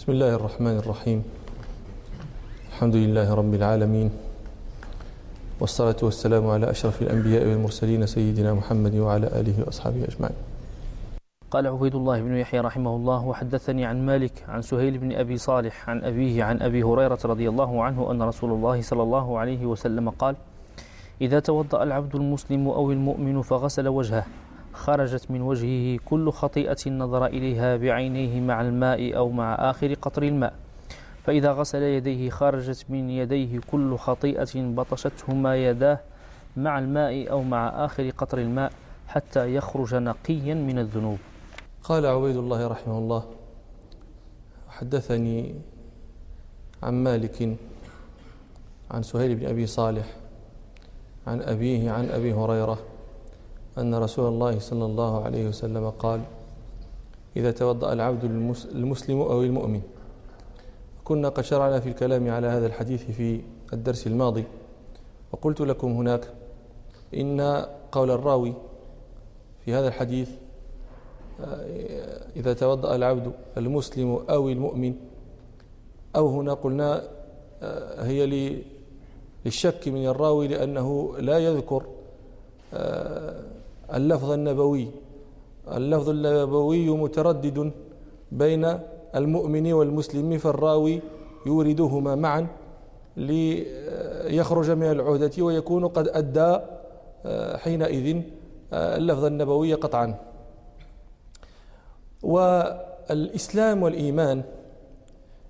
بسم الله الرحمن الرحيم الحمد لله رب العالمين والصلاة والسلام على أشرف الأنبياء والمرسلين سيدنا محمد وعلى آله وأصحابه أجمعين قال عبيد الله بن يحيى رحمه الله وحدثني عن مالك عن سهيل بن أبي صالح عن أبيه عن أبي هريرة رضي الله عنه أن رسول الله صلى الله عليه وسلم قال إذا توضأ العبد المسلم أو المؤمن فغسل وجهه خرجت من وجهه كل خطيئة نظر إليها بعينيه مع الماء أو مع آخر قطر الماء. فإذا غسل يديه خرجت من يديه كل خطيئة بطشتهما يداه مع الماء أو مع آخر قطر الماء حتى يخرج نقيا من الذنوب. قال عبيد الله رحمه الله حدثني عن مالك عن سهيل بن أبي صالح عن أبيه عن أبي هريرة أن رسول الله صلى الله عليه وسلم قال إذا توضأ العبد المسلم أو المؤمن كنا قد شرعنا في الكلام على هذا الحديث في الدرس الماضي وقلت لكم هناك إن قول الراوي في هذا الحديث إذا توضأ العبد المسلم أو المؤمن أو هنا قلنا هي للشك من الراوي لأنه لا يذكر اللفظ النبوي. اللفظ النبوي متردد بين المؤمن والمسلم فالراوي يوردهما معا ليخرج من العهدة ويكون قد أدى حينئذ اللفظ النبوي قطعا. والإسلام والإيمان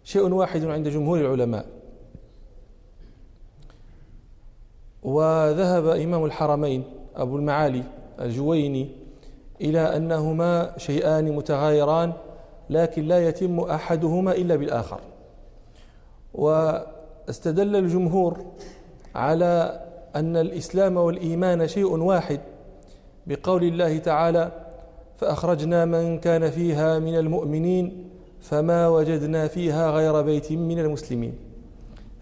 شيء واحد عند جمهور العلماء. وذهب إمام الحرمين أبو المعالي الجويني إلى أنهما شيئان متغايران لكن لا يتم أحدهما إلا بالآخر. واستدل الجمهور على أن الإسلام والإيمان شيء واحد بقول الله تعالى فأخرجنا من كان فيها من المؤمنين فما وجدنا فيها غير بيت من المسلمين.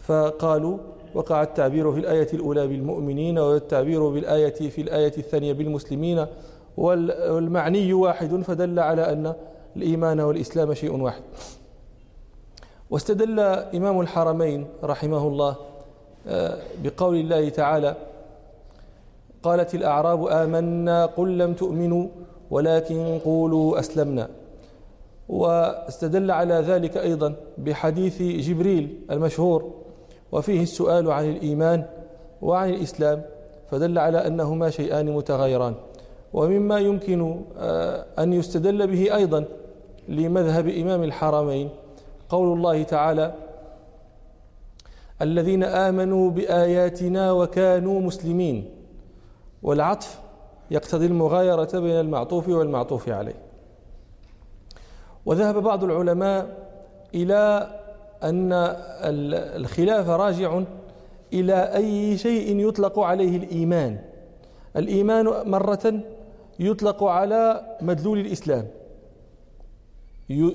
فقالوا وقع التعبير في الآية الأولى بالمؤمنين والتعبير بالآية في الآية الثانية بالمسلمين والمعني واحد فدل على أن الإيمان والإسلام شيء واحد. واستدل إمام الحرمين رحمه الله آه، بقول الله تعالى قالت الأعراب آمنا قل لم تؤمنوا ولكن قولوا أسلمنا. واستدل على ذلك أيضا بحديث جبريل المشهور وفيه السؤال عن الإيمان وعن الإسلام فدل على أنهما شيئان متغايران ومما يمكن آه، أن يستدل به أيضا لمذهب إمام الحرمين قول الله تعالى الذين آمنوا بآياتنا وكانوا مسلمين. والعطف يقتضي المغايرة بين المعطوف والمعطوف عليه. وذهب بعض العلماء إلى أن الخلاف راجع إلى أي شيء يطلق عليه الإيمان. الإيمان مرة يطلق على مدلول الإسلام.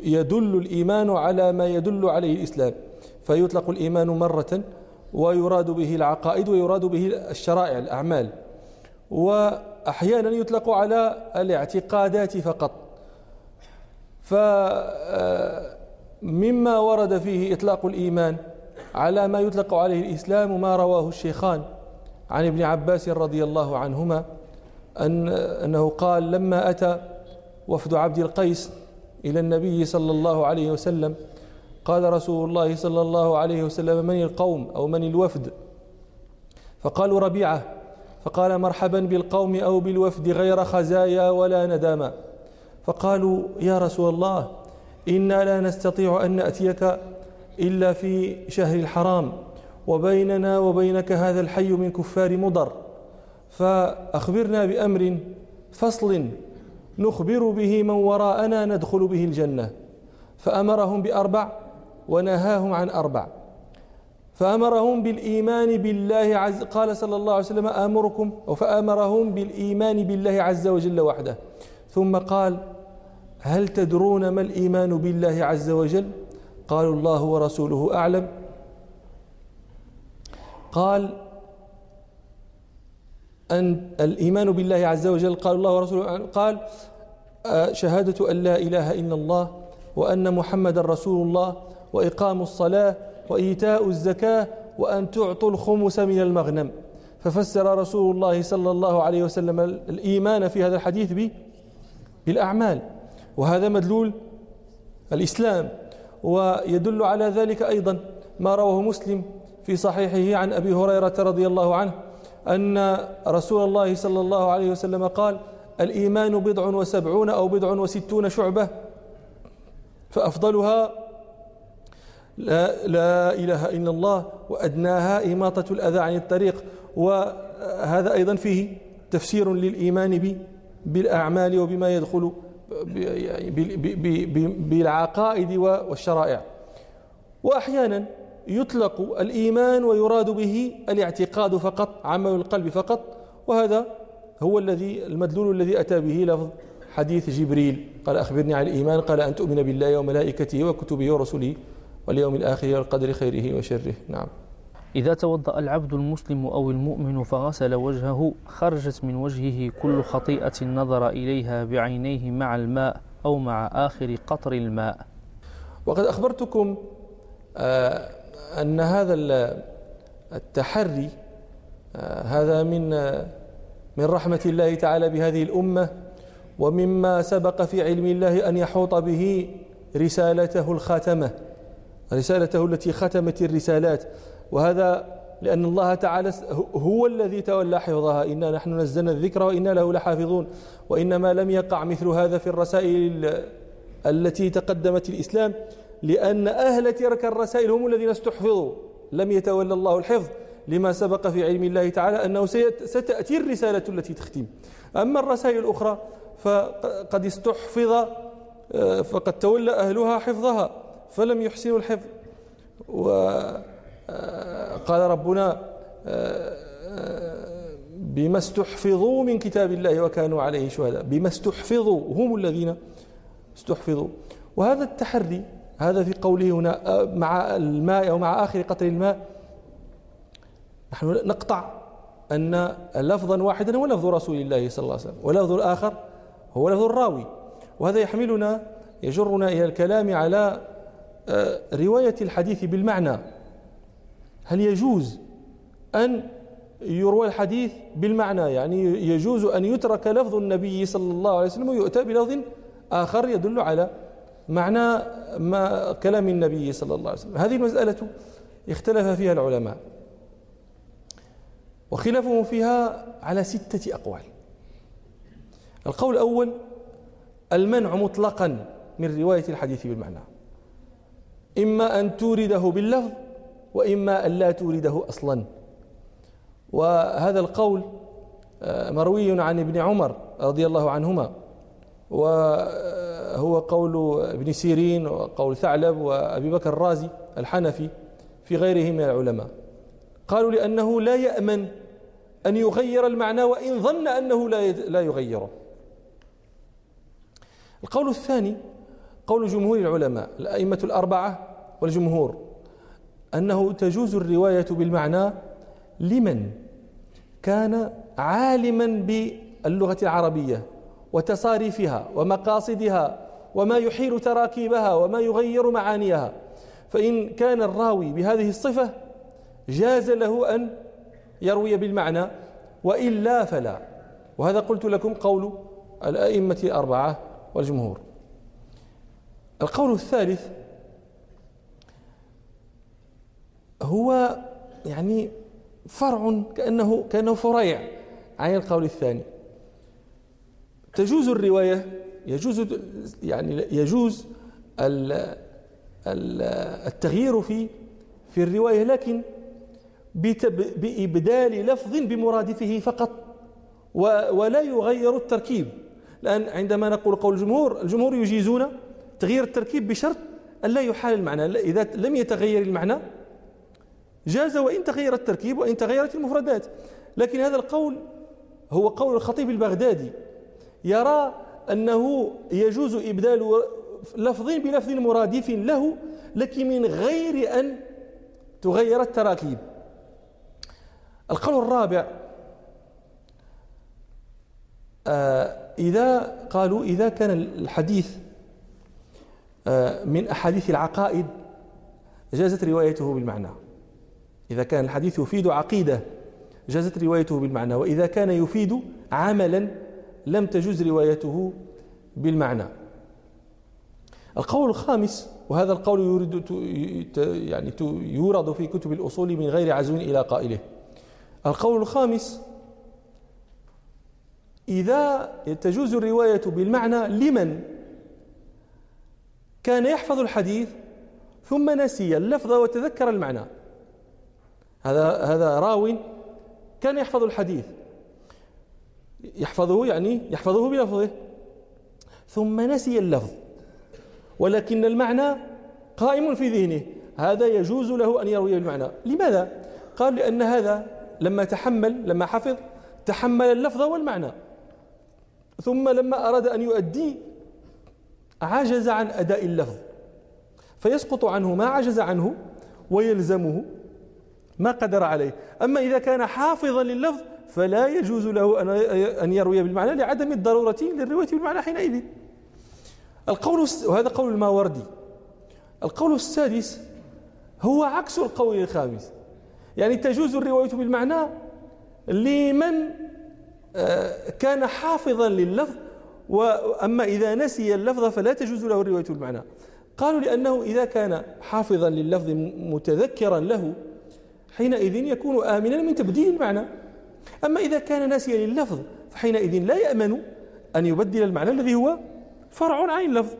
يدل الإيمان على ما يدل عليه الإسلام. فيطلق الإيمان مرة ويراد به العقائد ويراد به الشرائع الأعمال. وأحيانا يطلق على الاعتقادات فقط. فمما ورد فيه إطلاق الإيمان على ما يطلق عليه الإسلام ما رواه الشيخان عن ابن عباس رضي الله عنهما أن أنه قال لما أتى وفد عبد القيس إلى النبي صلى الله عليه وسلم قال رسول الله صلى الله عليه وسلم من القوم أو من الوفد؟ فقالوا ربيعة. فقال مرحبا بالقوم أو بالوفد غير خزايا ولا ندامة. فقالوا يا رسول الله إنا لا نستطيع أن نأتيك إلا في شهر الحرام وبيننا وبينك هذا الحي من كفار مضر. فأخبرنا بأمر فصل نخبر به من وراءنا ندخل به الجنة. فأمرهم بأربع ونهاهم عن أربع. فأمرهم بالإيمان بالله عز قال صلى الله عليه وسلم آمركم فأمرهم بالإيمان بالله عز وجل وحده. ثم قال هل تدرون ما الإيمان بالله عز وجل؟ قالوا الله ورسوله أعلم. قال أن الإيمان بالله عز وجل قال الله ورسوله قال آه، شهادة أن لا إله إلا الله وأن محمد رسول الله وإقام الصلاة وإيتاء الزكاة وأن تعطوا الخمس من المغنم. ففسر رسول الله صلى الله عليه وسلم الإيمان في هذا الحديث بالأعمال. وهذا مدلول الإسلام ويدل على ذلك أيضا ما رواه مسلم في صحيحه عن أبي هريرة رضي الله عنه أن رسول الله صلى الله عليه وسلم قال الإيمان بضع وسبعون أو بضع وستون شعبة فأفضلها لا, لا إله إلا الله وأدناها إماطة الأذى عن الطريق. وهذا أيضا فيه تفسير للإيمان بالأعمال وبما يدخل بالعقائد والشرائع. وأحيانا يطلق الإيمان ويراد به الاعتقاد فقط عمل القلب فقط وهذا هو الذي المدلول الذي أتى به لفظ حديث جبريل. قال أخبرني عن الإيمان قال أن تؤمن بالله وملائكته وكتبه ورسله واليوم الآخر والقدر خيره وشره. نعم. إذا توضأ العبد المسلم أو المؤمن فغسل وجهه خرجت من وجهه كل خطيئة نظر إليها بعينيه مع الماء أو مع آخر قطر الماء. وقد أخبرتكم آه، أن هذا التحري آه، هذا من آه، من رحمة الله تعالى بهذه الأمة ومما سبق في علم الله أن يحوط به رسالته الخاتمة رسالته التي ختمت الرسالات. وهذا لأن الله تعالى هو الذي تولى حفظها. إنا نحن نزلنا الذكر وإنا له لحافظون. وإنما لم يقع مثل هذا في الرسائل التي تقدمت الإسلام لأن أهل تلك الرسائل هم الذين استحفظوا. لم يتولى الله الحفظ. لما سبق في علم الله تعالى أنه ستأتي الرسالة التي تختم. أما الرسائل الأخرى فقد استحفظ آه، فقد تولى أهلها حفظها فلم يحسنوا الحفظ. وقال آه، ربنا آه، بما استحفظوا من كتاب الله وكانوا عليه شهداء. بما استحفظوا هم الذين استحفظوا. وهذا التحري هذا في قوله هنا مع الماء أو مع آخر قطر الماء نحن نقطع أن لفظا واحدا هو لفظ رسول الله صلى الله عليه وسلم ولفظ الآخر هو لفظ الراوي. وهذا يحملنا يجرنا إلى الكلام على آه، رواية الحديث بالمعنى. هل يجوز أن يروى الحديث بالمعنى؟ يعني يجوز أن يترك لفظ النبي صلى الله عليه وسلم ويؤتى بلفظ آخر يدل على معنى ما كلام النبي صلى الله عليه وسلم. هذه المسألة اختلف فيها العلماء. وخلافهم فيها على ستة أقوال. القول الأول المنع مطلقا من رواية الحديث بالمعنى. إما أن تورده باللفظ وإما أن لا تورده أصلا. وهذا القول آه، مروي عن ابن عمر رضي الله عنهما. وهو قول ابن سيرين وقول ثعلب وأبي بكر الرازي الحنفي في غيره من العلماء. قالوا لأنه لا يأمن أن يغير المعنى وإن ظن أنه لا يغيره. القول الثاني قول جمهور العلماء الأئمة الأربعة والجمهور. أنه تجوز الرواية بالمعنى لمن؟ كان عالما باللغة العربية وتصاريفها ومقاصدها وما يحيل تراكيبها وما يغير معانيها. فإن كان الراوي بهذه الصفة جاز له أن يروي بالمعنى وإلا فلا. وهذا قلت لكم قول الأئمة الأربعة والجمهور. القول الثالث هو يعني فرع كأنه كأنه فريع. عن القول الثاني. تجوز الرواية يجوز يعني يجوز التغيير في في الرواية لكن بإبدال لفظ بمرادفه فقط ولا يغير التركيب. لأن عندما نقول قول الجمهور الجمهور يجيزون تغيير التركيب بشرط أن لا يحال المعنى إذا لم يتغير المعنى جاز وإن تغير التركيب وإن تغيرت المفردات. لكن هذا القول هو قول الخطيب البغدادي. يرى أنه يجوز إبدال لفظ بلفظ مرادف له لكن من غير أن تغير التراكيب. القول الرابع آه، إذا قالوا إذا كان الحديث آه، من أحاديث العقائد جازت روايته بالمعنى. إذا كان الحديث يفيد عقيدة جازت روايته بالمعنى وإذا كان يفيد عملا لم تجوز روايته بالمعنى. القول الخامس وهذا القول يورد يعني يورد في كتب الأصول من غير عزو إلى قائله. القول الخامس إذا تجوز الرواية بالمعنى لمن؟ كان يحفظ الحديث ثم نسي اللفظ وتذكر المعنى. هذا هذا راو كان يحفظ الحديث. يحفظه يعني يحفظه بلفظه. ثم نسي اللفظ. ولكن المعنى قائم في ذهنه. هذا يجوز له أن يروي بالمعنى لماذا؟ قال لأن هذا لما تحمل لما حفظ تحمل اللفظ والمعنى. ثم لما أراد أن يؤدي عجز عن أداء اللفظ. فيسقط عنه ما عجز عنه ويلزمه. ما قدر عليه. أما إذا كان حافظا لللفظ فلا يجوز له أن يروي بالمعنى لعدم الضرورة للرواية بالمعنى حينئذ. القول وهذا قول الماوردي. القول السادس هو عكس القول الخامس. يعني تجوز الرواية بالمعنى لمن آه، كان حافظا لللفظ وأما إذا نسي اللفظ فلا تجوز له الرواية بالمعنى. قالوا لأنه إذا كان حافظا لللفظ متذكرا له حينئذ يكون آمنا من تبديل المعنى. أما إذا كان ناسيا لللفظ فحينئذ لا يأمن أن يبدل المعنى الذي هو فرع عن اللفظ.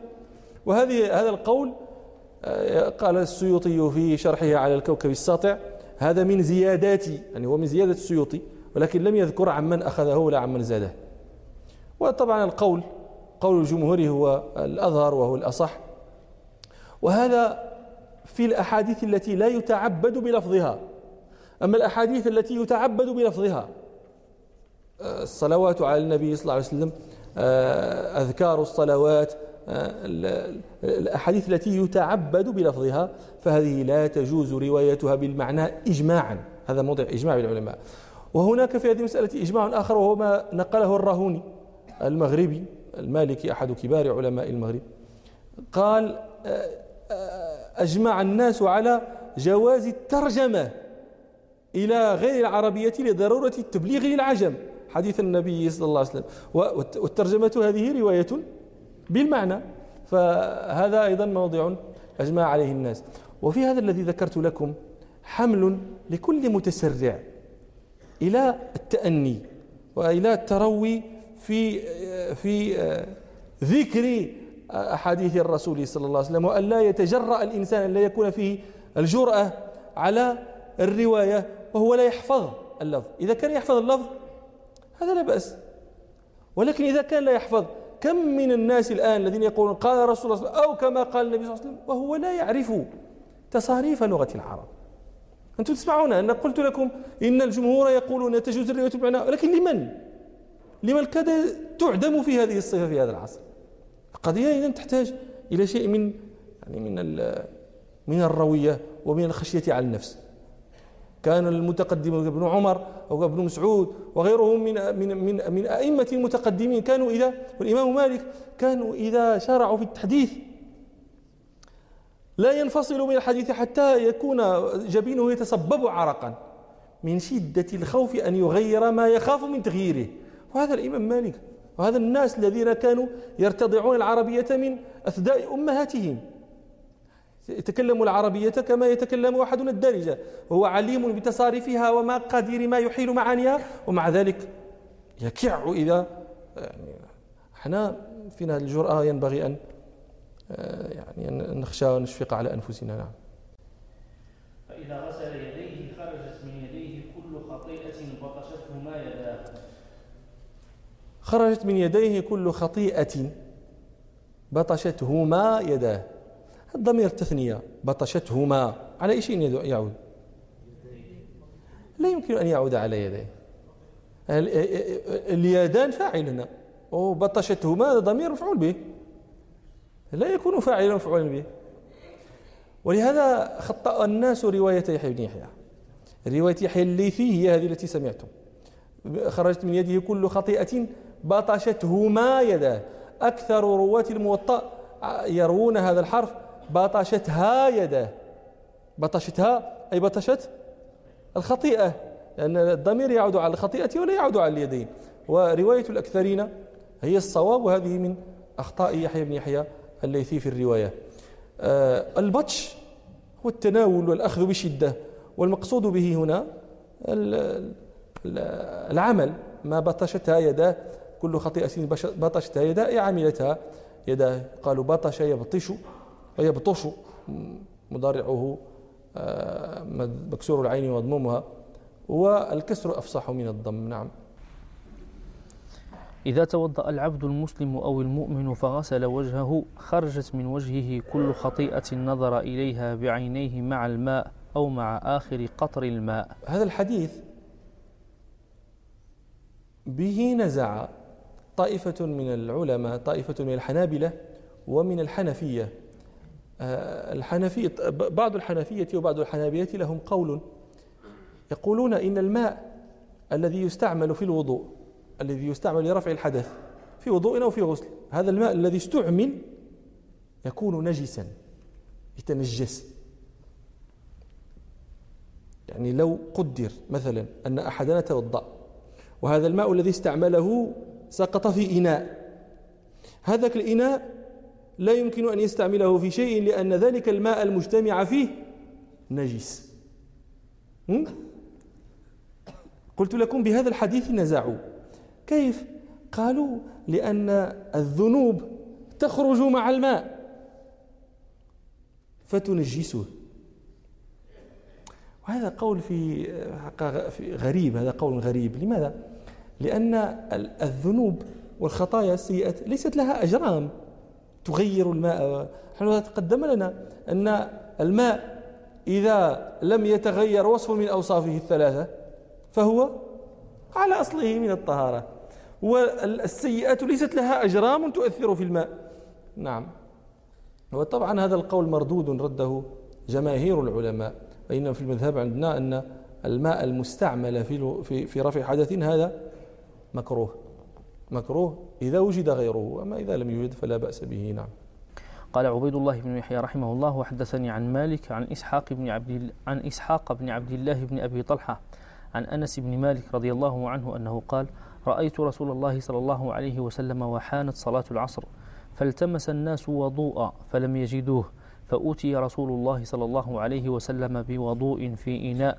وهذه هذا القول آه، قال السيوطي في شرحه على الكوكب الساطع هذا من زيادات يعني هو من زيادة السيوطي ولكن لم يذكر عمن أخذه ولا عمن زاده. وطبعا القول قول الجمهور هو الأظهر وهو الأصح. وهذا في الأحاديث التي لا يتعبد بلفظها. أما الأحاديث التي يتعبد بلفظها آه، الصلوات على النبي صلى الله عليه وسلم آه، أذكار الصلوات آه، الأحاديث التي يتعبد بلفظها فهذه لا تجوز روايتها بالمعنى إجماعا. هذا موضع إجماع بالعلماء وهناك في هذه المسألة إجماع آخر وهو ما نقله الراهوني المغربي المالكي أحد كبار علماء المغرب. قال أجمع الناس على جواز الترجمة. إلى غير العربية لضرورة التبليغ للعجم. حديث النبي صلى الله عليه وسلم. والترجمة هذه رواية بالمعنى. فهذا أيضا موضع أجمع عليه الناس. وفي هذا الذي ذكرت لكم حمل لكل متسرع إلى التأني وإلى التروي في في ذكر أحاديث الرسول صلى الله عليه وسلم. وأن لا يتجرأ الإنسان أن لا يكون فيه الجرأة على الرواية. وهو لا يحفظ اللفظ. إذا كان يحفظ اللفظ هذا لا بأس. ولكن إذا كان لا يحفظ كم من الناس الآن الذين يقولون قال رسول الله أو كما قال النبي صلى الله عليه وسلم وهو لا يعرف تصاريف لغة العرب؟ أنتم تسمعون أن قلت لكم إن الجمهور يقولون تجوز الرواية بالمعنى ولكن لمن؟ لمن كاد تعدم في هذه الصفة في هذا العصر؟ القضية إذا تحتاج إلى شيء من يعني من من الروية ومن الخشية على النفس. كان المتقدم ابن عمر أو ابن مسعود وغيرهم من من من من أئمة المتقدمين كانوا إذا والإمام مالك كانوا إذا شرعوا في التحديث. لا ينفصل من الحديث حتى يكون جبينه يتصبب عرقا من شدة الخوف أن يغير ما يخاف من تغييره. وهذا الإمام مالك وهذا الناس الذين كانوا يرتضعون العربية من أثداء أمهاتهم. يتكلم العربية كما يتكلم أحدنا الدارجة. وهو عليم بتصاريفها ومقادير ما يحيل معانيها ومع ذلك يكع إذا يعني إحنا فينا الجرأة ينبغي أن يعني أن نخشى ونشفق على أنفسنا. نعم. فإذا غسل يديه خرجت من يديه كل خطيئة بطشتهما يداه. خرجت من يديه كل خطيئة بطشتهما يداه. الضمير التثنية بطشتهما على أي شيء يعود؟ لا يمكن أن يعود على يديه. اليدان فاعل هنا. وبطشتهما ضمير مفعول به. لا يكون فاعلا مفعولا به. ولهذا خطأ الناس رواية يحيى بن يحيى. رواية يحيى الليثي هي هذه التي سمعتم. خرجت من يده كل خطيئة بطشتهما يداه. أكثر رواة الموطأ يروون هذا الحرف بطشتها يداه بطشتها أي بطشت؟ الخطيئة. لأن الضمير يعود على الخطيئة ولا يعود على اليدين. ورواية الأكثرين هي الصواب وهذه من أخطاء يحيى بن يحيى الليثي في الرواية. آه، البطش هو التناول والأخذ بشدة والمقصود به هنا العمل. ما بطشتها يداه كل خطيئة بطشتها يداه عملتها يداه قالوا بطش يبطش ويبطش مضارعه آه، مكسور العين ومضمومها والكسر أفصح من الضم نعم. إذا توضأ العبد المسلم أو المؤمن فغسل وجهه خرجت من وجهه كل خطيئة نظر إليها بعينيه مع الماء أو مع آخر قطر الماء. هذا الحديث به نزع طائفة من العلماء طائفة من الحنابلة ومن الحنفية الحنفية بعض الحنفية وبعض الحنابلة لهم قول. يقولون إن الماء الذي يستعمل في الوضوء الذي يستعمل لرفع الحدث في وضوء أو في غسل. هذا الماء الذي استعمل يكون نجسا يتنجس. يعني لو قدر مثلا أن أحدنا توضأ وهذا الماء الذي استعمله سقط في إناء. هذاك الإناء لا يمكن أن يستعمله في شيء لأن ذلك الماء المجتمع فيه نجس. قلت لكم بهذا الحديث نزعوا كيف؟ قالوا لأن الذنوب تخرج مع الماء. فتنجسه. وهذا قول في غريب هذا قول غريب. لماذا؟ لأن الذنوب والخطايا السيئة ليست لها أجرام. تغير الماء. نحن تقدم لنا أن الماء إذا لم يتغير وصف من أوصافه الثلاثة فهو على أصله من الطهارة والسيئات ليست لها أجرام تؤثر في الماء. نعم. وطبعا هذا القول مردود رده جماهير العلماء فإن في المذهب عندنا أن الماء المستعمل في في رفع حدث هذا مكروه. مكروه إذا وجد غيره أما إذا لم يوجد فلا بأس به نعم. قال عبيد الله بن يحيى رحمه الله وحدثني عن مالك عن إسحاق بن عبد عن إسحاق بن عبد الله بن أبي طلحة عن أنس بن مالك رضي الله عنه أنه قال رأيت رسول الله صلى الله عليه وسلم وحانت صلاة العصر فالتمس الناس وضوءا فلم يجدوه فأوتي رسول الله صلى الله عليه وسلم بوضوء في إناء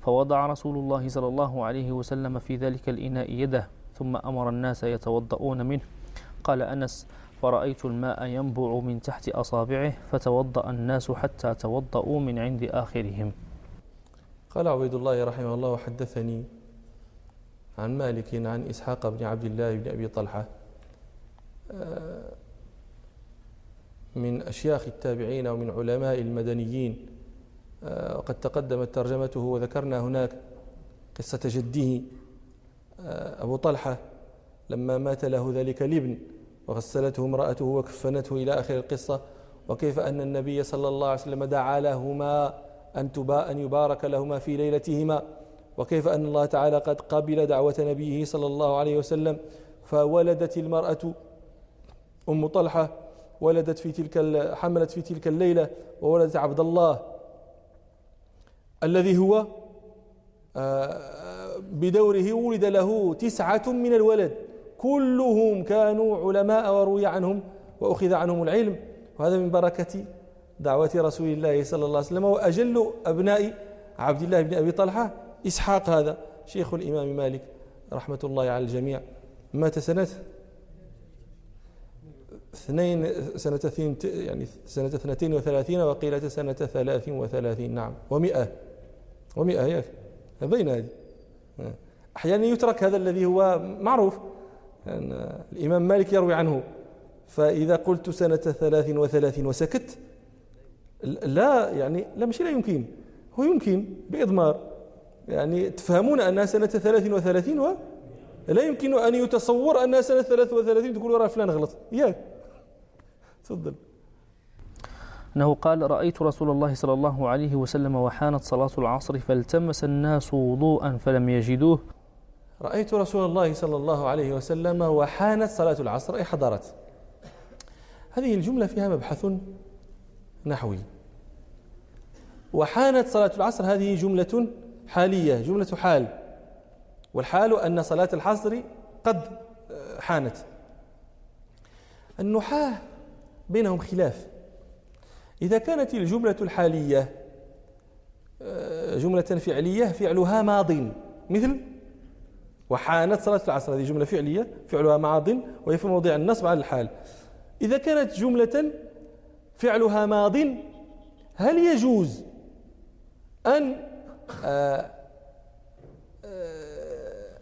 فوضع رسول الله صلى الله عليه وسلم في ذلك الإناء يده ثم أمر الناس يتوضؤون منه. قال أنس فرأيت الماء ينبع من تحت أصابعه فتوضأ الناس حتى توضأوا من عند آخرهم. قال عبيد الله رحمه الله وحدثني عن مالك عن إسحاق بن عبد الله بن أبي طلحة آه، من أشياخ التابعين ومن علماء المدنيين آه، وقد تقدمت ترجمته وذكرنا هناك قصة جده أبو طلحة لما مات له ذلك الابن وغسلته امرأته وكفنته إلى آخر القصة. وكيف أن النبي صلى الله عليه وسلم دعا لهما أن, أن يبارك لهما في ليلتهما. وكيف أن الله تعالى قد قبل دعوة نبيه صلى الله عليه وسلم فولدت المرأة أم طلحة ولدت في تلك حملت في تلك الليلة وولدت عبد الله الذي هو آه، بدوره ولد له تسعة من الولد. كلهم كانوا علماء وروي عنهم وأخذ عنهم العلم. وهذا من بركة دعوة رسول الله صلى الله عليه وسلم وأجل أبناء عبد الله بن أبي طلحة. إسحاق هذا شيخ الإمام مالك رحمة الله على الجميع. مات سنة اثنين سنة اثنين يعني سنة اثنتين وثلاثين وقيل سنة ثلاث وثلاثين. نعم ومئة ومئة ياك بين هذه. أحيانا يترك هذا الذي هو معروف يعني الإمام مالك يروي عنه فإذا قلت سنة ثلاث وثلاثين وسكت لا يعني لا مش لا يمكن. هو يمكن بإضمار. يعني تفهمون أنها سنة ثلاث وثلاثين و لا يمكن أن يتصور أنها سنة ثلاث وثلاثين تقول راه فلان غلط. ياك. تفضل. أنه قال رأيت رسول الله صلى الله عليه وسلم وحانت صلاة العصر فالتمس الناس وضوءا فلم يجدوه. رأيت رسول الله صلى الله عليه وسلم وحانت صلاة العصر أي حضرت؟ هذه الجملة فيها مبحث نحوي. وحانت صلاة العصر هذه جملة حالية جملة حال. والحال أن صلاة الحصر قد حانت. النحاة بينهم خلاف. إذا كانت الجملة الحالية آه، جملة فعلية فعلها ماض. مثل وحانت صلاة العصر. هذه جملة فعلية فعلها ماض وهي في موضع النصب على الحال. إذا كانت جملة فعلها ماض هل يجوز أن آه، آه،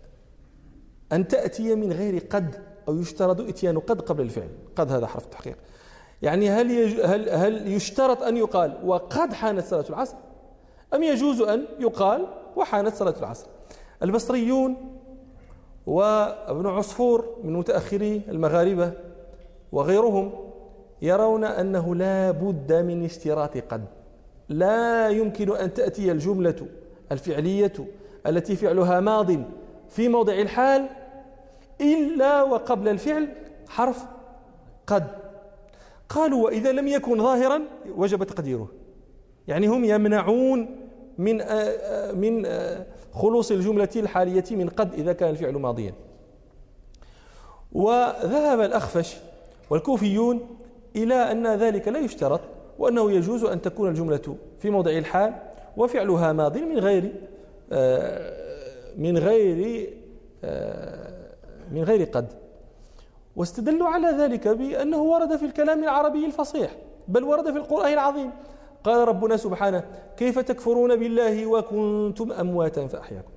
أن تأتي من غير قد أو يشترط إتيان قد قبل الفعل؟ قد هذا حرف تحقيق يعني هل هل هل يشترط أن يقال وقد حانت صلاة العصر؟ أم يجوز أن يقال وحانت صلاة العصر؟ البصريون وابن عصفور من متأخري المغاربة وغيرهم يرون أنه لا بد من اشتراط قد. لا يمكن أن تأتي الجملة الفعلية التي فعلها ماض في موضع الحال إلا وقبل الفعل حرف قد. قالوا وإذا لم يكن ظاهرا وجب تقديره. يعني هم يمنعون من آه، آه، من آه، خلوص الجملة الحالية من قد إذا كان الفعل ماضيا. وذهب الأخفش والكوفيون إلى أن ذلك لا يشترط وأنه يجوز أن تكون الجملة في موضع الحال وفعلها ماض من غير من غير من غير قد. واستدلوا على ذلك بأنه ورد في الكلام العربي الفصيح بل ورد في القرآن العظيم. قال ربنا سبحانه كيف تكفرون بالله وكنتم أمواتا فأحياكم.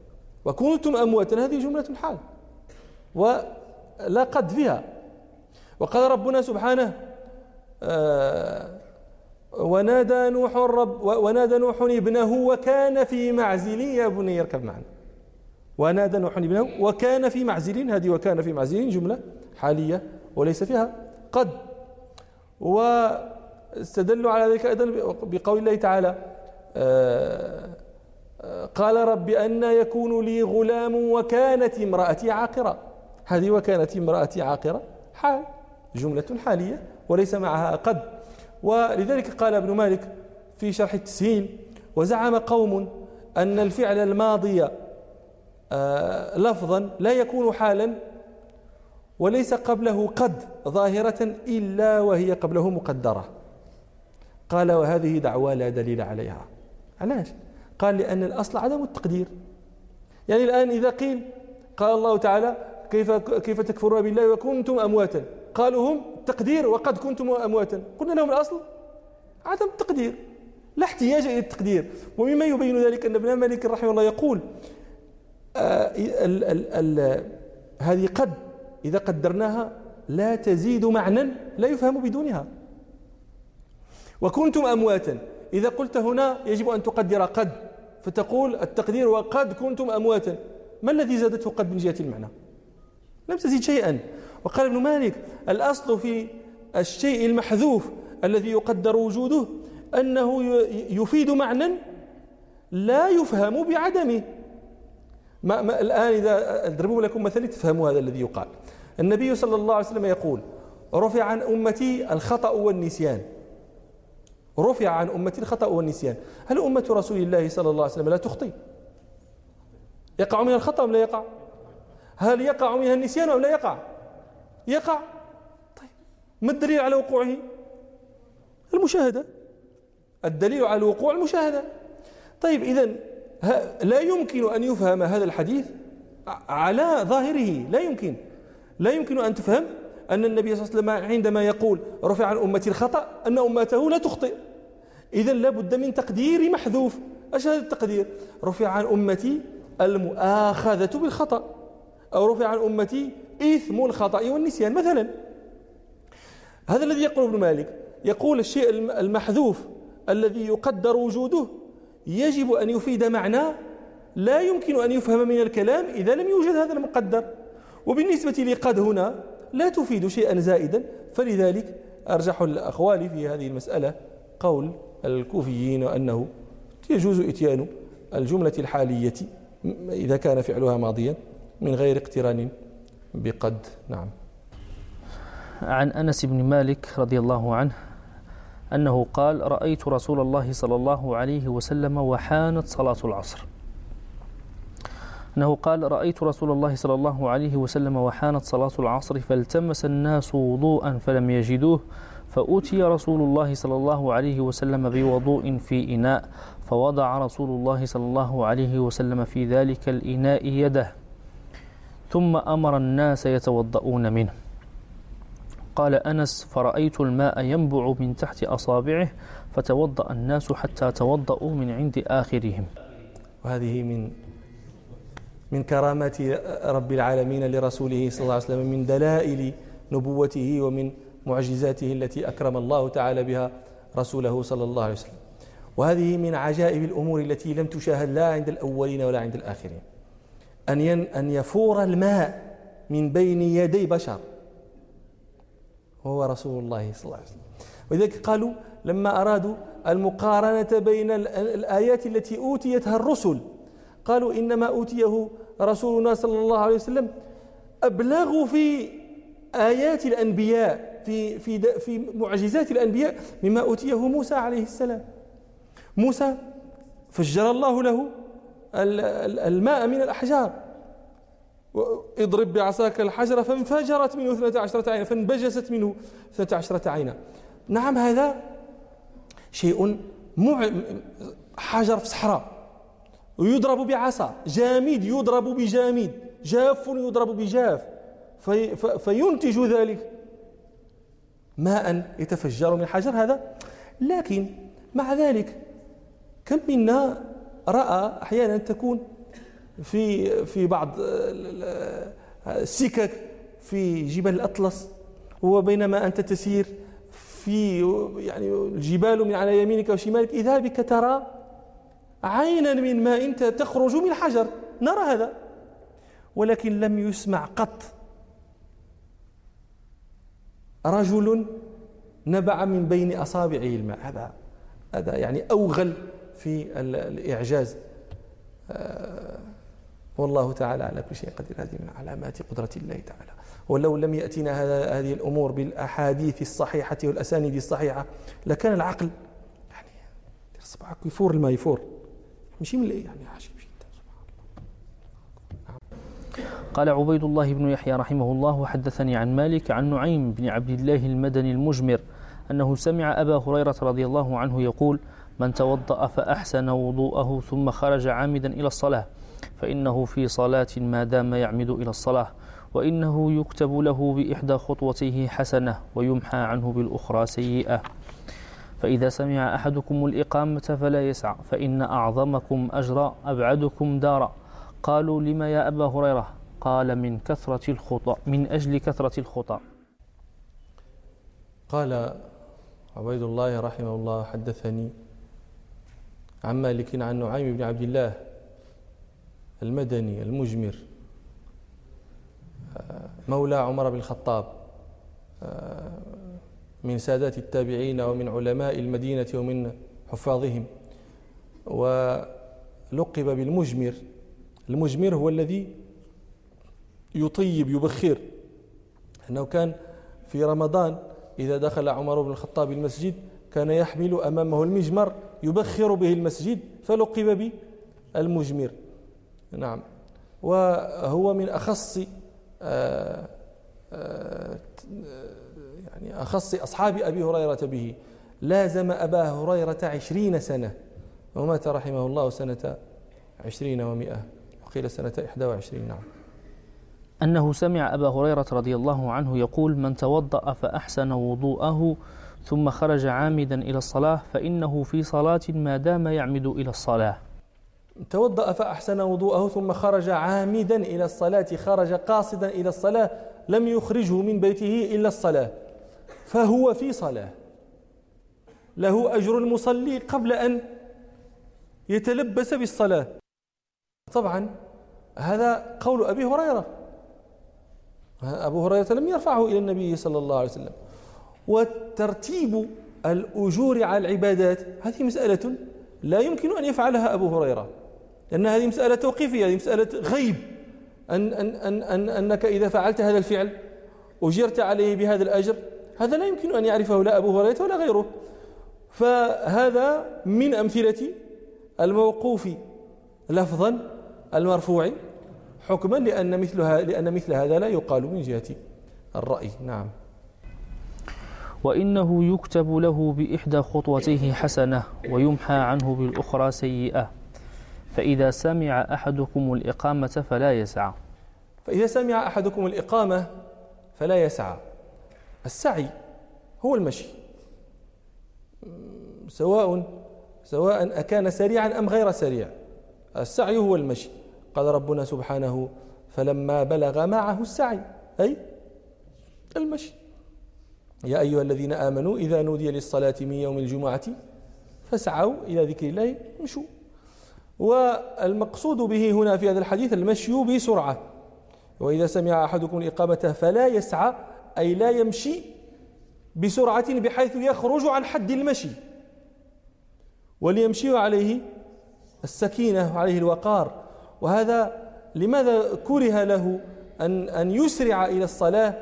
وكنتم أمواتا هذه جملة حال ولا قد فيها. وقال ربنا سبحانه آه ونادى نوح الرب ونادى نوح ابنه وكان في معزل يا بني اركب معنا. ونادى نوح إبنه وكان في معزل هذه وكان في معزل جملة حالية وليس فيها قد. واستدلوا على ذلك أيضا بقول الله تعالى آه، آه، قال رب أن يكون لي غلام وكانت امرأتي عاقرة. هذه وكانت امرأتي عاقرة حال جملة حالية وليس معها قد. ولذلك قال ابن مالك في شرح التسهيل وزعم قوم أن الفعل الماضي لفظا لا يكون حالا وليس قبله قد ظاهرة إلا وهي قبله مقدرة. قال وهذه دعوى لا دليل عليها. علاش قال لأن الأصل عدم التقدير. يعني الآن إذا قيل قال الله تعالى كيف كيف تكفرون بالله وكنتم أمواتا؟ قالوا هم تقدير وقد كنتم أمواتا. قلنا لهم الأصل عدم التقدير. لا احتياج إلى التقدير. ومما يبين ذلك أن ابن مالك رحمه الله يقول آه ال ال ال هذه قد إذا قدرناها لا تزيد معنى لا يفهم بدونها. وكنتم أمواتا. إذا قلت هنا يجب أن تقدر قد فتقول التقدير وقد كنتم أمواتا. ما الذي زادته قد من جهة المعنى؟ لم تزيد شيئا. وقال ابن مالك الأصل في الشيء المحذوف الذي يقدر وجوده أنه يفيد معنى لا يفهم بعدمه. ما ما الآن إذا أضرب لكم مثل تفهموا هذا الذي يقال. النبي صلى الله عليه وسلم يقول رفع عن أمتي الخطأ والنسيان. رفع عن أمتي الخطأ والنسيان. هل أمة رسول الله صلى الله عليه وسلم لا تخطي؟ يقع منها الخطأ أم لا يقع؟ هل يقع منها النسيان أم لا يقع؟ يقع. طيب ما الدليل على وقوعه؟ المشاهدة. الدليل على الوقوع المشاهدة. طيب إذا لا يمكن أن يفهم هذا الحديث على ظاهره. لا يمكن. لا يمكن أن تفهم أن النبي صلى الله عليه وسلم عندما يقول رفع عن أمتي الخطأ أن أمته لا تخطئ. إذا لابد من تقدير محذوف. إيش هذا التقدير؟ رفع عن أمتي المؤاخذة بالخطأ. أو رفع عن أمتي إثم الخطأ والنسيان مثلا. هذا الذي يقول ابن مالك. يقول الشيء المحذوف الذي يقدر وجوده يجب أن يفيد معنى لا يمكن أن يفهم من الكلام إذا لم يوجد هذا المقدر. وبالنسبة لقد هنا لا تفيد شيئا زائدا. فلذلك أرجح الأقوال في هذه المسألة قول الكوفيين أنه يجوز إتيان الجملة الحالية إذا كان فعلها ماضيا من غير اقتران بقد. نعم. عن أنس بن مالك رضي الله عنه أنه قال رأيت رسول الله صلى الله عليه وسلم وحانت صلاة العصر. أنه قال رأيت رسول الله صلى الله عليه وسلم وحانت صلاة العصر فالتمس الناس وضوءا فلم يجدوه فأتي رسول الله صلى الله عليه وسلم بوضوء في إناء فوضع رسول الله صلى الله عليه وسلم في ذلك الإناء يده ثم أمر الناس يتوضؤون منه. قال أنس فرأيت الماء ينبع من تحت أصابعه فتوضأ الناس حتى توضأوا من عند آخرهم. وهذه من من كرامات رب العالمين لرسوله صلى الله عليه وسلم من دلائل نبوته ومن معجزاته التي أكرم الله تعالى بها رسوله صلى الله عليه وسلم. وهذه من عجائب الأمور التي لم تشاهد لا عند الأولين ولا عند الآخرين. أن أن يفور الماء من بين يدي بشر. وهو رسول الله صلى الله عليه وسلم. ولذلك قالوا لما أرادوا المقارنة بين الآيات التي أوتيتها الرسل قالوا إنما أوتيه رسولنا صلى الله عليه وسلم أبلغ في آيات الأنبياء في في في معجزات الأنبياء مما أوتيه موسى عليه السلام. موسى فجر الله له الماء من الأحجار. اضرب بعصاك الحجر فانفجرت منه اثنتا عشرة عينا فانبجست منه اثنتا عشرة عينا. نعم هذا شيء مع حجر في صحراء. ويضرب بعصا جامد يضرب بجامد جاف يضرب بجاف. في فينتج ذلك ماء يتفجر من حجر هذا. لكن مع ذلك كم منا رأى أحيانا تكون في في بعض السكك في جبال الأطلس وبينما أنت تسير في يعني الجبال من على يمينك وشمالك إذا بك ترى عينا من ماء تخرج من حجر. نرى هذا ولكن لم يسمع قط. رجل نبع من بين أصابعه الماء. هذا هذا يعني أوغل في الإعجاز. آه، والله تعالى على كل شيء قدير. هذه من علامات قدرة الله تعالى. ولو لم يأتينا هذه الأمور بالأحاديث الصحيحة والأسانيد الصحيحة لكان العقل يعني صباحك يفور الماء يفور. ماشي من يعني جدا. قال عبيد الله بن يحيى رحمه الله وحدثني عن مالك عن نعيم بن عبد الله المدني المجمر أنه سمع أبا هريرة رضي الله عنه يقول من توضأ فأحسن وضوءه ثم خرج عامدا إلى الصلاة. فإنه في صلاة ما دام يعمد إلى الصلاة وإنه يكتب له بإحدى خطوتيه حسنة ويمحى عنه بالأخرى سيئة. فإذا سمع أحدكم الإقامة فلا يسعى فإن أعظمكم أجرا أبعدكم دارا. قالوا لما يا أبا هريرة؟ قال من كثرة الخطى من أجل كثرة الخطى قال عبيد الله رحمه الله حدثني عن مالك عن نعيم بن عبد الله المدني المجمر. مولى عمر بن الخطاب. من سادات التابعين ومن علماء المدينة ومن حفاظهم. ولقب بالمجمر. المجمر هو الذي يطيب يبخر. أنه كان في رمضان إذا دخل عمر بن الخطاب المسجد كان يحمل أمامه المجمر يبخر به المسجد فلقب بالمجمر. نعم. وهو من أخص آه، آه، يعني أخص أصحاب أبي هريرة به. لازم أبا هريرة عشرين سنة. ومات رحمه الله سنة عشرين ومائة. وقيل سنة إحدى وعشرين. نعم. أنه سمع أبا هريرة رضي الله عنه يقول من توضأ فأحسن وضوءه ثم خرج عامدا إلى الصلاة فإنه في صلاة ما دام يعمد إلى الصلاة. توضأ فأحسن وضوءه ثم خرج عامدا إلى الصلاة خرج قاصدا إلى الصلاة لم يخرجه من بيته إلا الصلاة. فهو في صلاة. له أجر المصلي قبل أن يتلبس بالصلاة. طبعا هذا قول أبي هريرة. أبو هريرة لم يرفعه إلى النبي صلى الله عليه وسلم. وترتيب الأجور على العبادات هذه مسألة لا يمكن أن يفعلها أبو هريرة. لأن هذه مسألة توقيفية هذه مسألة غيب. أن أن أن أن أنك إذا فعلت هذا الفعل أجرت عليه بهذا الأجر هذا لا يمكن أن يعرفه لا أبو هريرة ولا غيره. فهذا من أمثلة الموقوف لفظا المرفوع حكما لأن مثل لأن مثل هذا لا يقال من جهة الرأي. نعم. وإنه يكتب له بإحدى خطوتيه حسنة ويمحى عنه بالأخرى سيئة. فإذا سمع أحدكم الإقامة فلا يسعى. فإذا سمع أحدكم الإقامة فلا يسعى. السعي هو المشي. سواء سواء أكان سريعا أم غير سريع. السعي هو المشي. قال ربنا سبحانه فلما بلغ معه السعي. أي؟ المشي. يا أيها الذين آمنوا إذا نودي للصلاة من يوم الجمعة فاسعوا إلى ذكر الله امشوا والمقصود به هنا في هذا الحديث المشي بسرعة. وإذا سمع أحدكم الإقامة فلا يسعى أي لا يمشي بسرعة بحيث يخرج عن حد المشي. وليمشي عليه السكينة وعليه الوقار. وهذا لماذا كره له أن أن يسرع إلى الصلاة؟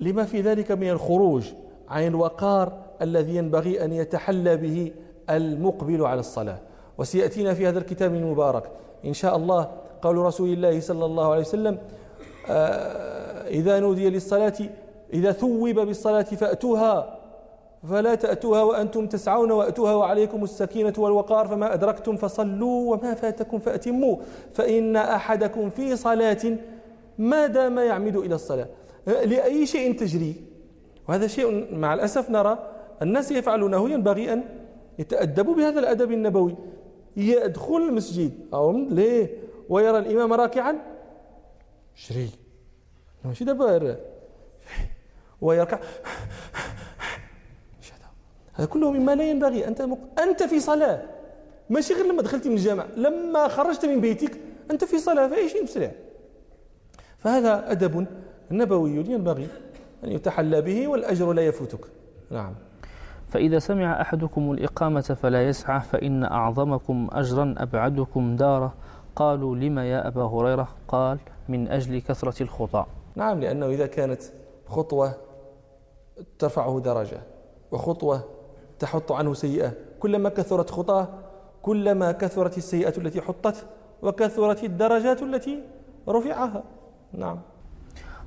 لما في ذلك من الخروج عن الوقار الذي ينبغي أن يتحلى به المقبل على الصلاة. وسيأتينا في هذا الكتاب المبارك. إن شاء الله قول رسول الله صلى الله عليه وسلم آه، إذا نودي للصلاة إذا ثوب بالصلاة فأتوها فلا تأتوها وأنتم تسعون وأتوها وعليكم السكينة والوقار فما أدركتم فصلوا وما فاتكم فأتموا فإن أحدكم في صلاة ما دام يعمد إلى الصلاة. لأي شيء تجري وهذا شيء مع الأسف نرى الناس يفعلونه ينبغي أن يتأدبوا بهذا الأدب النبوي. يدخل المسجد. أو ليه؟ ويرى الإمام راكعا. شري ماشي دابا ويركع هذا. كله مما لا ينبغي. أنت مق... أنت في صلاة. ماشي غير لما دخلت من الجامع. لما خرجت من بيتك أنت في صلاة فأي شيء مسرع فهذا أدب نبوي ينبغي أن يتحلى به والأجر لا يفوتك. نعم. فإذا سمع أحدكم الإقامة فلا يسعى فإن أعظمكم أجرا أبعدكم داره. قالوا لما يا أبا هريرة؟ قال من أجل كثرة الخطى نعم لأنه إذا كانت خطوة ترفعه درجة وخطوة تحط عنه سيئة. كلما كثرت خطأه كلما كثرت السيئة التي حطت وكثرت الدرجات التي رفعها. نعم.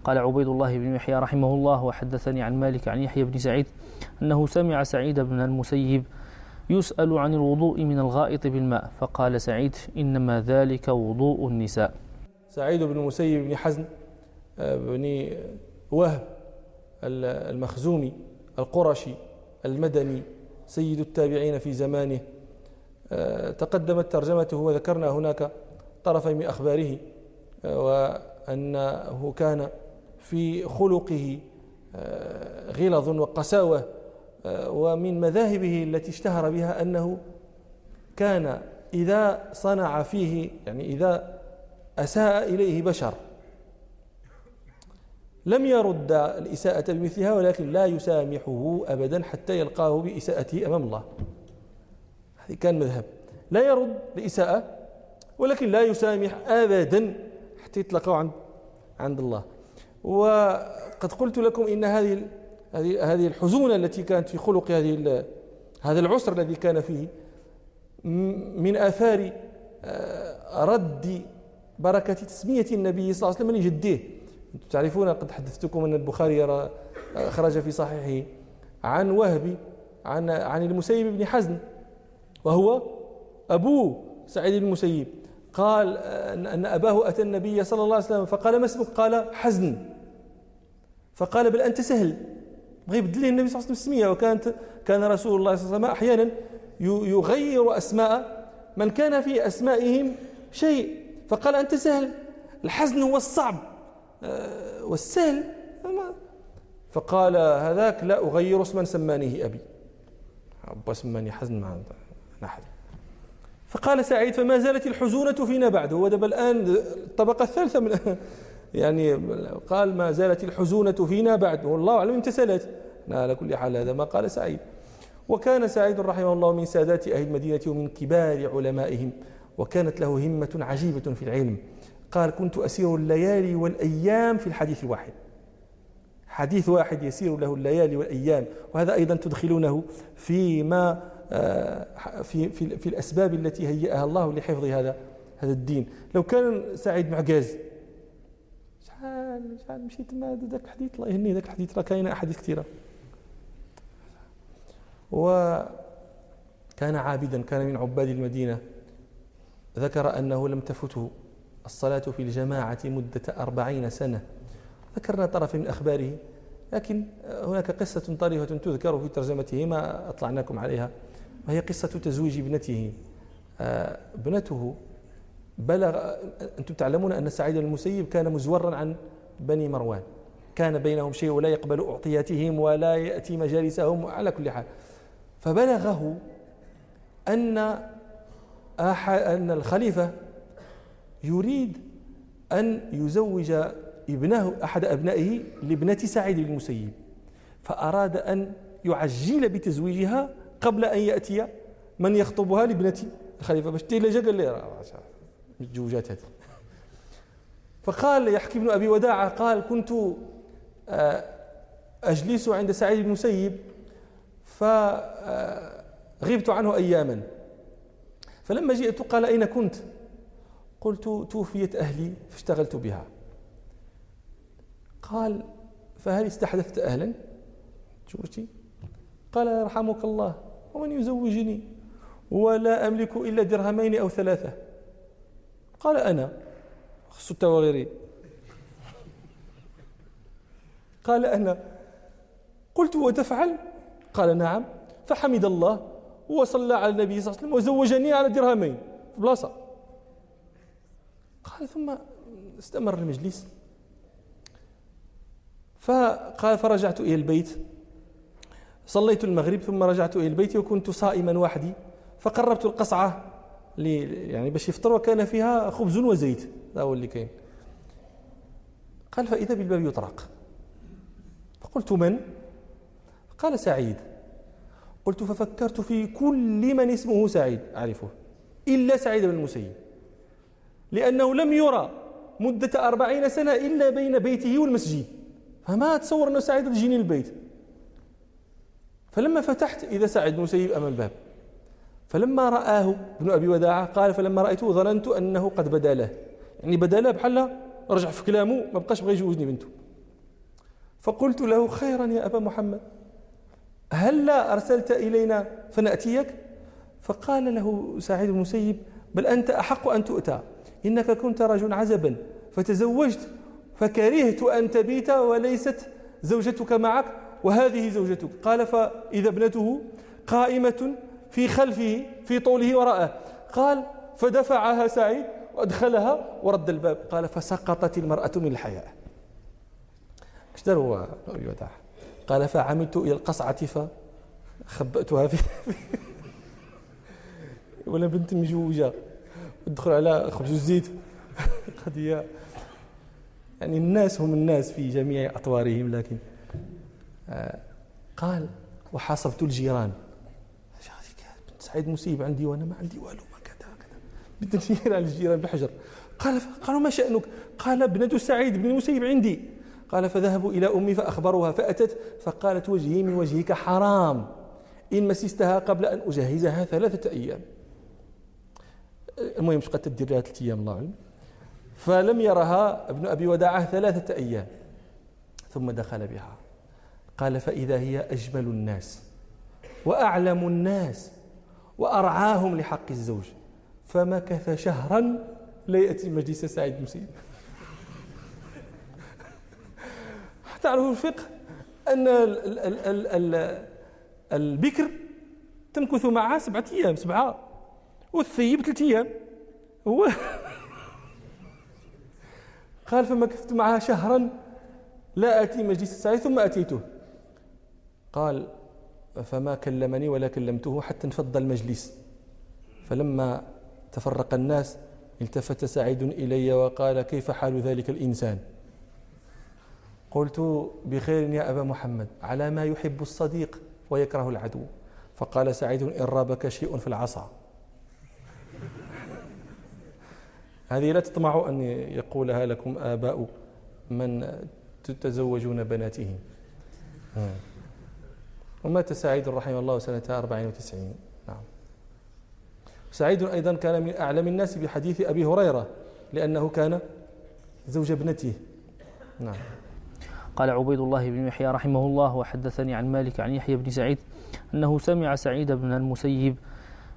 قال عبيد الله بن يحيى رحمه الله وحدثني عن مالك عن يحيى بن سعيد أنه سمع سعيد بن المسيب يسأل عن الوضوء من الغائط بالماء فقال سعيد إنما ذلك وضوء النساء. سعيد بن المسيب بن حزن آه، بن وهب المخزومي القرشي المدني سيد التابعين في زمانه. آه، تقدمت ترجمته وذكرنا هناك طرفي من أخباره آه، وأنه كان في خلقه آه، غلظ وقساوة ومن مذاهبه التي اشتهر بها أنه كان إذا صنع فيه يعني إذا أساء إليه بشر لم يرد الإساءة بمثلها ولكن لا يسامحه أبدا حتى يلقاه بإساءته أمام الله. هذه كان مذهب. لا يرد الإساءة ولكن لا يسامح أبدا حتى يطلقه عند عند الله. وقد قلت لكم إن هذه هذه الحزونة التي كانت في خلق هذه هذا العسر الذي كان فيه من آثار آه، رد بركة تسمية النبي صلى الله عليه وسلم لجده. تعرفون قد حدثتكم أن البخاري خرج في صحيحه عن وهبي عن عن المسيب بن حزن وهو أبوه سعيد المسيب. قال أن أباه أتى النبي صلى الله عليه وسلم فقال ما اسمك؟ قال حزن. فقال بل أنت سهل. بغى يبدل له النبي صلى الله عليه وسلم السمية. وكانت كان رسول الله صلى الله عليه وسلم أحيانا يغير أسماء من كان في أسمائهم شيء. فقال أنت سهل. الحزن هو الصعب. آه، والسهل فقال هذاك لا أغير اسما سمانيه أبي. أبا سماني حزن مع أحد فقال سعيد فما زالت الحزونة فينا بعد هو دابا الآن الطبقة الثالثة من يعني قال ما زالت الحزونة فينا بعد. والله أعلم إمتى سالت على كل حال هذا ما قال سعيد. وكان سعيد رحمه الله من سادات أهل المدينة ومن كبار علمائهم. وكانت له همة عجيبة في العلم. قال كنت أسير الليالي والأيام في الحديث الواحد حديث واحد يسير له الليالي والأيام. وهذا أيضا تدخلونه فيما آه، في, في, في الأسباب التي هيئها الله لحفظ هذا هذا الدين. لو كان سعيد معجاز شحال شحال مشيت ما ذاك الحديث الله يهني ذاك الحديث راه كاينة أحاديث كثيرة. وكان عابدا كان من عباد المدينة. ذكر أنه لم تفته الصلاة في الجماعة مدة أربعين سنة. ذكرنا طرف من أخباره. لكن هناك قصة طريفة تذكر في ترجمته ما أطلعناكم عليها. وهي قصة تزويج ابنته. آه، ابنته بلغ أنتم تعلمون أن سعيد المسيب كان مزورا عن بني مروان. كان بينهم شيء ولا يقبل أعطياتهم ولا يأتي مجالسهم على كل حال. فبلغه أن أن الخليفة يريد أن يزوج ابنه أحد أبنائه لابنة سعيد المسيب. فأراد أن يعجل بتزويجها قبل أن يأتي من يخطبها لابنة الخليفة. باش تيلا قال لي الجوجات هذه فقال يحكي ابن أبي وداعة قال كنت آه، أجلس عند سعيد بن مسيب فغبت عنه أياما. فلما جئت قال أين كنت؟ قلت توفيت أهلي فاشتغلت بها. قال فهل استحدثت أهلا؟ شوفتي قال يرحمك الله ومن يزوجني؟ ولا أملك إلا درهمين أو ثلاثة. قال أنا خصو التواغيري قال أنا. قلت وتفعل قال نعم. فحمد الله وصلى على النبي صلى الله عليه وسلم وزوجني على درهمين في بلاصة. قال ثم استمر المجلس. فقال فرجعت إلى البيت. صليت المغرب ثم رجعت إلى البيت وكنت صائما وحدي. فقربت القصعة. يعني باش يفطر وكان فيها خبز وزيت هذا هو اللي كاين. قال فإذا بالباب يطرق. فقلت من؟ قال سعيد. قلت ففكرت في كل من اسمه سعيد. أعرفه. إلا سعيد بن المسيب. لأنه لم يرى مدة أربعين سنة إلا بين بيته والمسجد. فما أتصور أنه سعيد يجيني البيت. فلما فتحت إذا سعيد بن المسيب أمام الباب. فلما رآه ابن أبي وداعة قال فلما رأيته ظننت أنه قد بدا له. يعني بدا له بحال رجع في كلامه ما بقاش بغى يجوزني بنته. فقلت له خيرا يا أبا محمد هل لا أرسلت إلينا فنأتيك؟ فقال له سعيد المسيب بل أنت أحق أن تؤتى. إنك كنت رجلا عزبا فتزوجت فكرهت أن تبيت وليست زوجتك معك وهذه زوجتك. قال فإذا ابنته قائمة في خلفه في طوله وراءه. قال فدفعها سعيد وأدخلها ورد الباب. قال فسقطت المرأة من الحياء إيش هو قال فعملت إلى القصعة فخبأتها في ولا بنت مجوجة. ادخل على خبز الزيت قضية. يعني الناس هم الناس في جميع أطوارهم لكن آه، قال وحاصرت الجيران. سعيد مصيب عندي وأنا ما عندي والو ما كذا كذا. بدنا نشير على الجيران بحجر. قال قالوا ما شأنك؟ قال ابنة سعيد بن المسيب عندي. قال فذهبوا إلى أمي فأخبروها فأتت فقالت وجهي من وجهك حرام. إن مسستها قبل أن أجهزها ثلاثة أيام. المهم شقد تدير لها ثلاثة أيام الله أعلم فلم يرها ابن أبي وداعة ثلاثة أيام. ثم دخل بها. قال فإذا هي أجمل الناس وأعلم الناس. وأرعاهم لحق الزوج. فمكث شهرا لا يأتي مجلس سعيد المسيب تعرفوا الفقه؟ أن ال ال ال ال البكر تمكث معها سبعة أيام سبعة. والثيب ثلاثة أيام. هو قال فمكثت معها شهرا لا آتي مجلس سعيد ثم أتيته. قال فما كلمني ولا كلمته حتى انفض المجلس. فلما تفرق الناس التفت سعيد إلي وقال كيف حال ذلك الإنسان؟ قلت بخير يا أبا محمد على ما يحب الصديق ويكره العدو. فقال سعيد إن رابك شيء في العصا. هذه لا تطمعوا أن يقولها لكم آباء من تتزوجون بناتهم. ومات سعيد رحمه الله سنة 94 نعم. سعيد أيضا كان من أعلم الناس بحديث أبي هريرة لأنه كان زوج ابنته. نعم. قال عبيد الله بن يحيى رحمه الله وحدثني عن مالك عن يحيى بن سعيد أنه سمع سعيد بن المسيب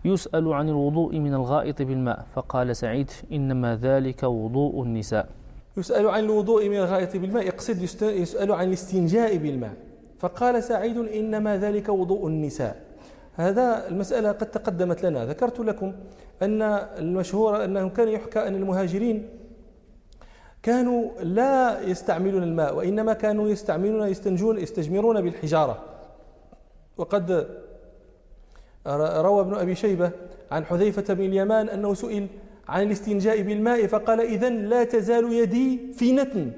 يسأل عن الوضوء من الغائط بالماء فقال سعيد إنما ذلك وضوء النساء. يسأل عن الوضوء من الغائط بالماء يقصد يسأل عن الاستنجاء بالماء. فقال سعيد إنما ذلك وضوء النساء. هذا المسألة قد تقدمت لنا. ذكرت لكم أن المشهور أنه كان يحكى أن المهاجرين كانوا لا يستعملون الماء وإنما كانوا يستعملون يستنجون يستجمرون بالحجارة. وقد روى ابن أبي شيبة عن حذيفة بن اليمان أنه سئل عن الاستنجاء بالماء فقال إذا لا تزال يدي في نتن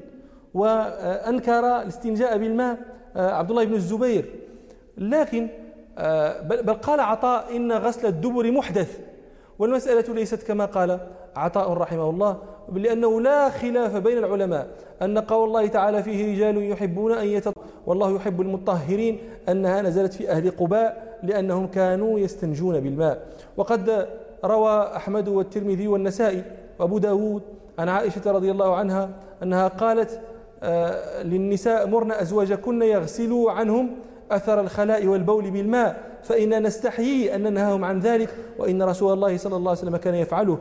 وأنكر الاستنجاء بالماء عبد الله بن الزبير. لكن آه، بل قال عطاء إن غسل الدبر محدث. والمسألة ليست كما قال عطاء رحمه الله لأنه لا خلاف بين العلماء أن قول الله تعالى فيه رجال يحبون أن يتط والله يحب المطهرين أنها نزلت في أهل قباء لأنهم كانوا يستنجون بالماء. وقد روى أحمد والترمذي والنسائي وأبو داود عن عائشة رضي الله عنها أنها قالت آه، للنساء مرن أزواجكن يغسلوا عنهم أثر الخلاء والبول بالماء فإننا نستحيي أن ننهاهم عن ذلك وإن رسول الله صلى الله عليه وسلم كان يفعله.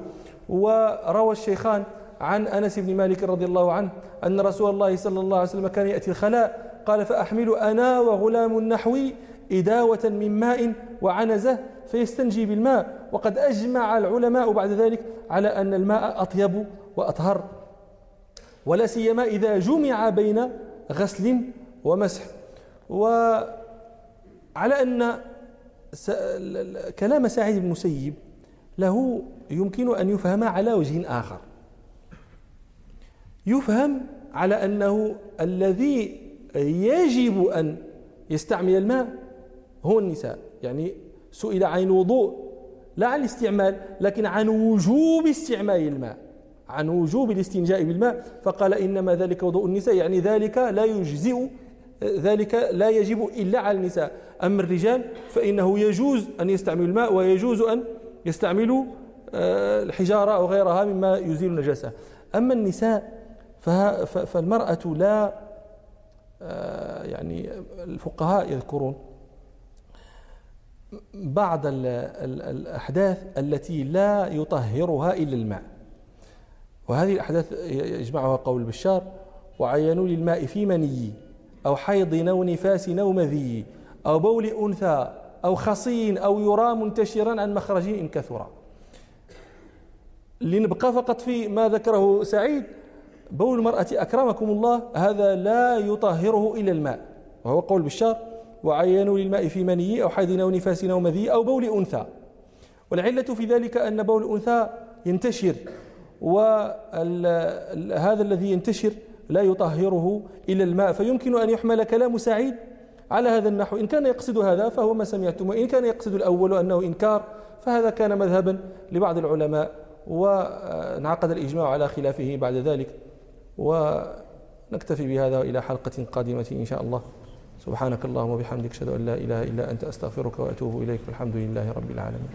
وروى الشيخان عن أنس بن مالك رضي الله عنه أن رسول الله صلى الله عليه وسلم كان يأتي الخلاء قال فأحمل أنا وغلام نحوي إداوة من ماء وعنزة فيستنجي بالماء وقد أجمع العلماء بعد ذلك على أن الماء أطيب وأطهر. ولا سيما إذا جمع بين غسل ومسح. وعلى أن كلام سعيد بن المسيب له يمكن أن يفهم على وجه آخر. يفهم على أنه الذي يجب أن يستعمل الماء هو النساء. يعني سئل عن الوضوء لا عن الاستعمال لكن عن وجوب استعمال الماء. عن وجوب الاستنجاء بالماء فقال إنما ذلك وضوء النساء يعني ذلك لا يجزئ ذلك لا يجب إلا على النساء. أما الرجال فإنه يجوز أن يستعملوا الماء ويجوز أن يستعملوا آه، الحجارة أو غيرها مما يزيل النجاسة. أما النساء فالمرأة لا آه، يعني الفقهاء يذكرون بعض الأحداث التي لا يطهرها إلا الماء. وهذه الأحداث يجمعها قول بشار وعينوا للماء في مني أو حيض أو نفاس أو مذي أو بول أنثى أو خصين أو يرى منتشرا عن مخرج إن كثر. لنبقى فقط في ما ذكره سعيد. بول المرأة أكرمكم الله هذا لا يطهره إلا الماء. وهو قول بشار وعينوا للماء في مني أو حيض أو نفاس أو مذي أو بول أنثى. والعلة في ذلك أن بول الأنثى ينتشر. وهذا الذي ينتشر لا يطهره إلا الماء. فيمكن أن يحمل كلام سعيد على هذا النحو. إن كان يقصد هذا فهو ما سمعتم وإن كان يقصد الأول أنه إنكار فهذا كان مذهبا لبعض العلماء وانعقد الإجماع على خلافه بعد ذلك ونكتفي بهذا إلى حلقة قادمة إن شاء الله. سبحانك اللهم وبحمدك أشهد أن لا إله إلا أنت أستغفرك وأتوب إليك والحمد لله رب العالمين.